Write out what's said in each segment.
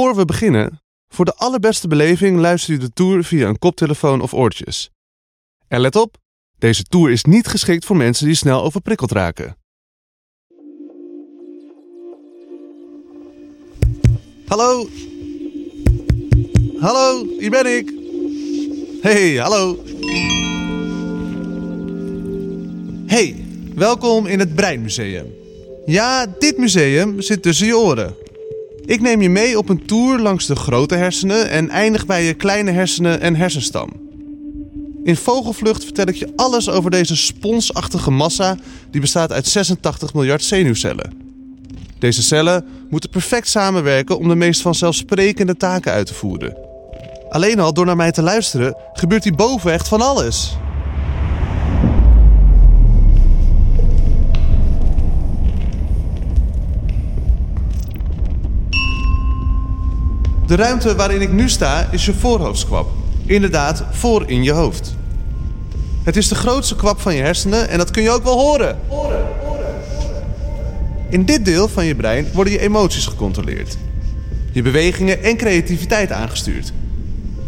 Voor we beginnen, voor de allerbeste beleving luistert u de tour via een koptelefoon of oortjes. En let op, deze tour is niet geschikt voor mensen die snel overprikkeld raken. Hallo? Hallo, hier ben ik. Hey, hallo. Hey, welkom in het Breinmuseum. Ja, dit museum zit tussen je oren. Ik neem je mee op een tour langs de grote hersenen en eindig bij je kleine hersenen en hersenstam. In Vogelvlucht vertel ik je alles over deze sponsachtige massa die bestaat uit 86 miljard zenuwcellen. Deze cellen moeten perfect samenwerken om de meest vanzelfsprekende taken uit te voeren. Alleen al door naar mij te luisteren gebeurt hierboven echt van alles. De ruimte waarin ik nu sta is je voorhoofdskwab. Inderdaad, voor in je hoofd. Het is de grootste kwab van je hersenen en dat kun je ook wel horen. In dit deel van je brein worden je emoties gecontroleerd. Je bewegingen en creativiteit aangestuurd.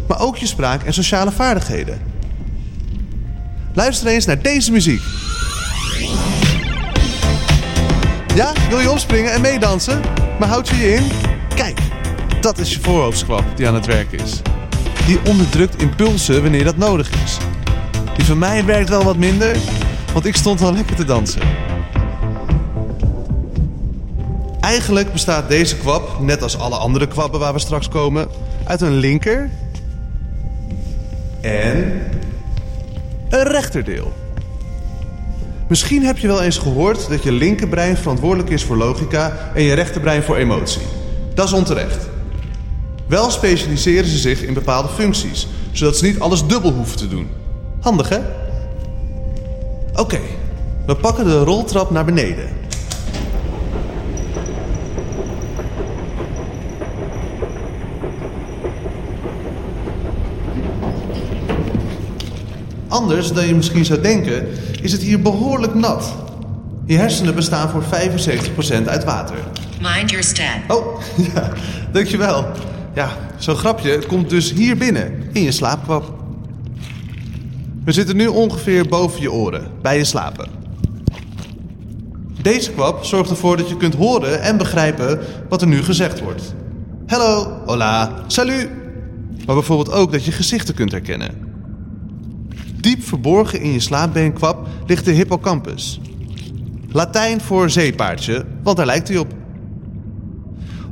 Maar ook je spraak en sociale vaardigheden. Luister eens naar deze muziek. Ja, wil je opspringen en meedansen? Maar houd je je in? Kijk, dat is je voorhoofdskwab die aan het werk is. Die onderdrukt impulsen wanneer dat nodig is. Die van mij werkt wel wat minder, want ik stond al lekker te dansen. Eigenlijk bestaat deze kwab, net als alle andere kwabben waar we straks komen, uit een linker en een rechterdeel. Misschien heb je wel eens gehoord dat je linkerbrein verantwoordelijk is voor logica en je rechterbrein voor emotie. Dat is onterecht. Wel specialiseren ze zich in bepaalde functies, zodat ze niet alles dubbel hoeven te doen. Handig hè? Oké, we pakken de roltrap naar beneden. Anders dan je misschien zou denken, is het hier behoorlijk nat. Je hersenen bestaan voor 75% uit water. Mind your step. Oh, ja, dankjewel. Ja, zo'n grapje komt dus hier binnen, in je slaapkwab. We zitten nu ongeveer boven je oren, bij je slapen. Deze kwab zorgt ervoor dat je kunt horen en begrijpen wat er nu gezegd wordt. Hallo, hola, salut. Maar bijvoorbeeld ook dat je gezichten kunt herkennen. Diep verborgen in je slaapbeenkwab ligt de hippocampus. Latijn voor zeepaardje, want daar lijkt hij op.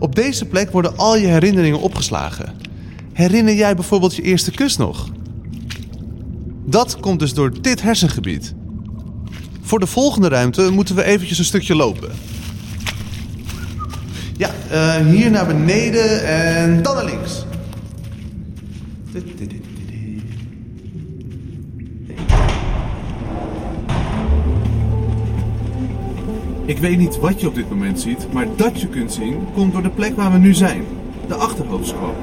Op deze plek worden al je herinneringen opgeslagen. Herinner jij bijvoorbeeld je eerste kus nog? Dat komt dus door dit hersengebied. Voor de volgende ruimte moeten we eventjes een stukje lopen. Ja, eh, hier naar beneden en dan naar links. Ik weet niet wat je op dit moment ziet, maar dat je kunt zien komt door de plek waar we nu zijn, de achterhoofdskwab.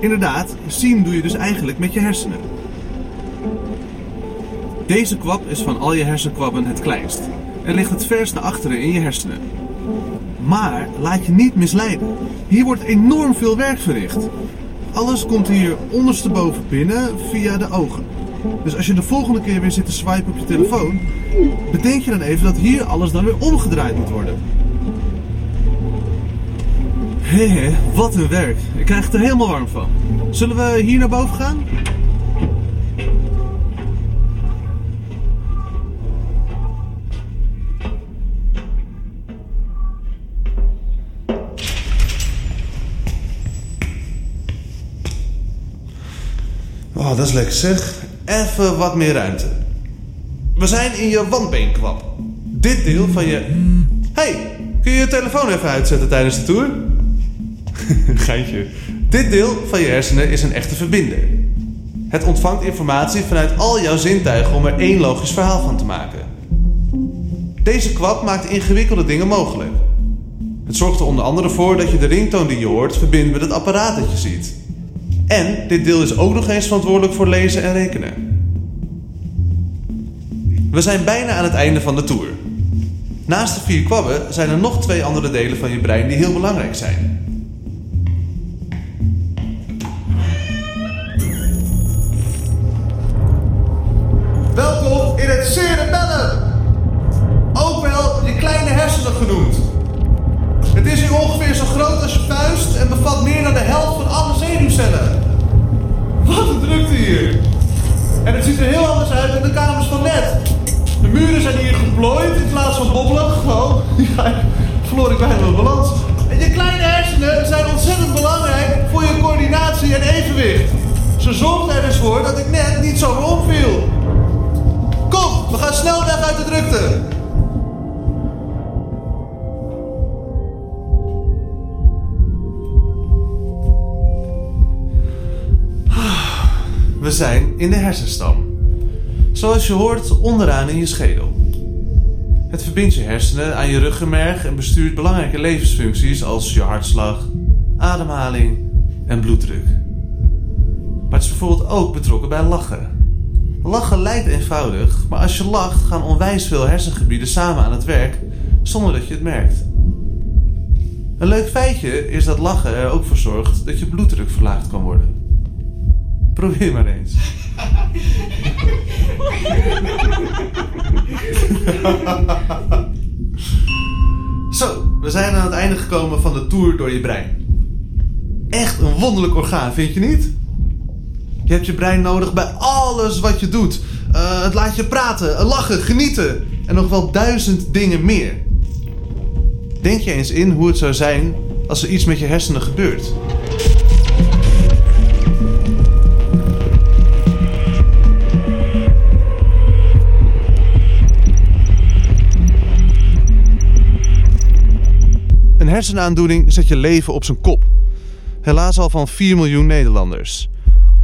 Inderdaad, zien doe je dus eigenlijk met je hersenen. Deze kwab is van al je hersenkwabben het kleinst en ligt het verst naar achteren in je hersenen. Maar laat je niet misleiden. Hier wordt enorm veel werk verricht. Alles komt hier ondersteboven binnen via de ogen. Dus als je de volgende keer weer zit te swipen op je telefoon, bedenk je dan even dat hier alles dan weer omgedraaid moet worden. Hé, wat een werk. Ik krijg het er helemaal warm van. Zullen we hier naar boven gaan? Oh, dat is lekker zeg. Even wat meer ruimte. We zijn in je wandbeenkwab. Dit deel van je... hey, kun je je telefoon even uitzetten tijdens de tour? Geintje. Dit deel van je hersenen is een echte verbinder. Het ontvangt informatie vanuit al jouw zintuigen om er één logisch verhaal van te maken. Deze kwab maakt ingewikkelde dingen mogelijk. Het zorgt er onder andere voor dat je de ringtoon die je hoort verbindt met het apparaat dat je ziet. En dit deel is ook nog eens verantwoordelijk voor lezen en rekenen. We zijn bijna aan het einde van de tour. Naast de vier kwabben zijn er nog twee andere delen van je brein die heel belangrijk zijn. Verloor ik bijna mijn balans. Je kleine hersenen zijn ontzettend belangrijk voor je coördinatie en evenwicht. Ze zorgden er dus voor dat ik net niet zo omviel. Kom, we gaan snel weg uit de drukte. We zijn in de hersenstam. Zoals je hoort, onderaan in je schedel. Het verbindt je hersenen aan je ruggenmerg en bestuurt belangrijke levensfuncties als je hartslag, ademhaling en bloeddruk. Maar het is bijvoorbeeld ook betrokken bij lachen. Lachen lijkt eenvoudig, maar als je lacht gaan onwijs veel hersengebieden samen aan het werk zonder dat je het merkt. Een leuk feitje is dat lachen er ook voor zorgt dat je bloeddruk verlaagd kan worden. Probeer maar eens. Zo, we zijn aan het einde gekomen van de tour door je brein. Echt een wonderlijk orgaan, vind je niet? Je hebt je brein nodig bij alles wat je doet. Uh, het laat je praten, lachen, genieten en nog wel duizend dingen meer. Denk je eens in hoe het zou zijn als er iets met je hersenen gebeurt. Hersenaandoening zet je leven op zijn kop. Helaas al van 4 miljoen Nederlanders.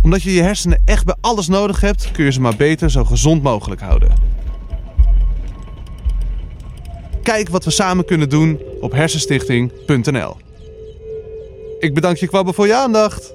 Omdat je je hersenen echt bij alles nodig hebt, kun je ze maar beter zo gezond mogelijk houden. Kijk wat we samen kunnen doen op hersenstichting.nl. Ik bedank je kwabben voor je aandacht.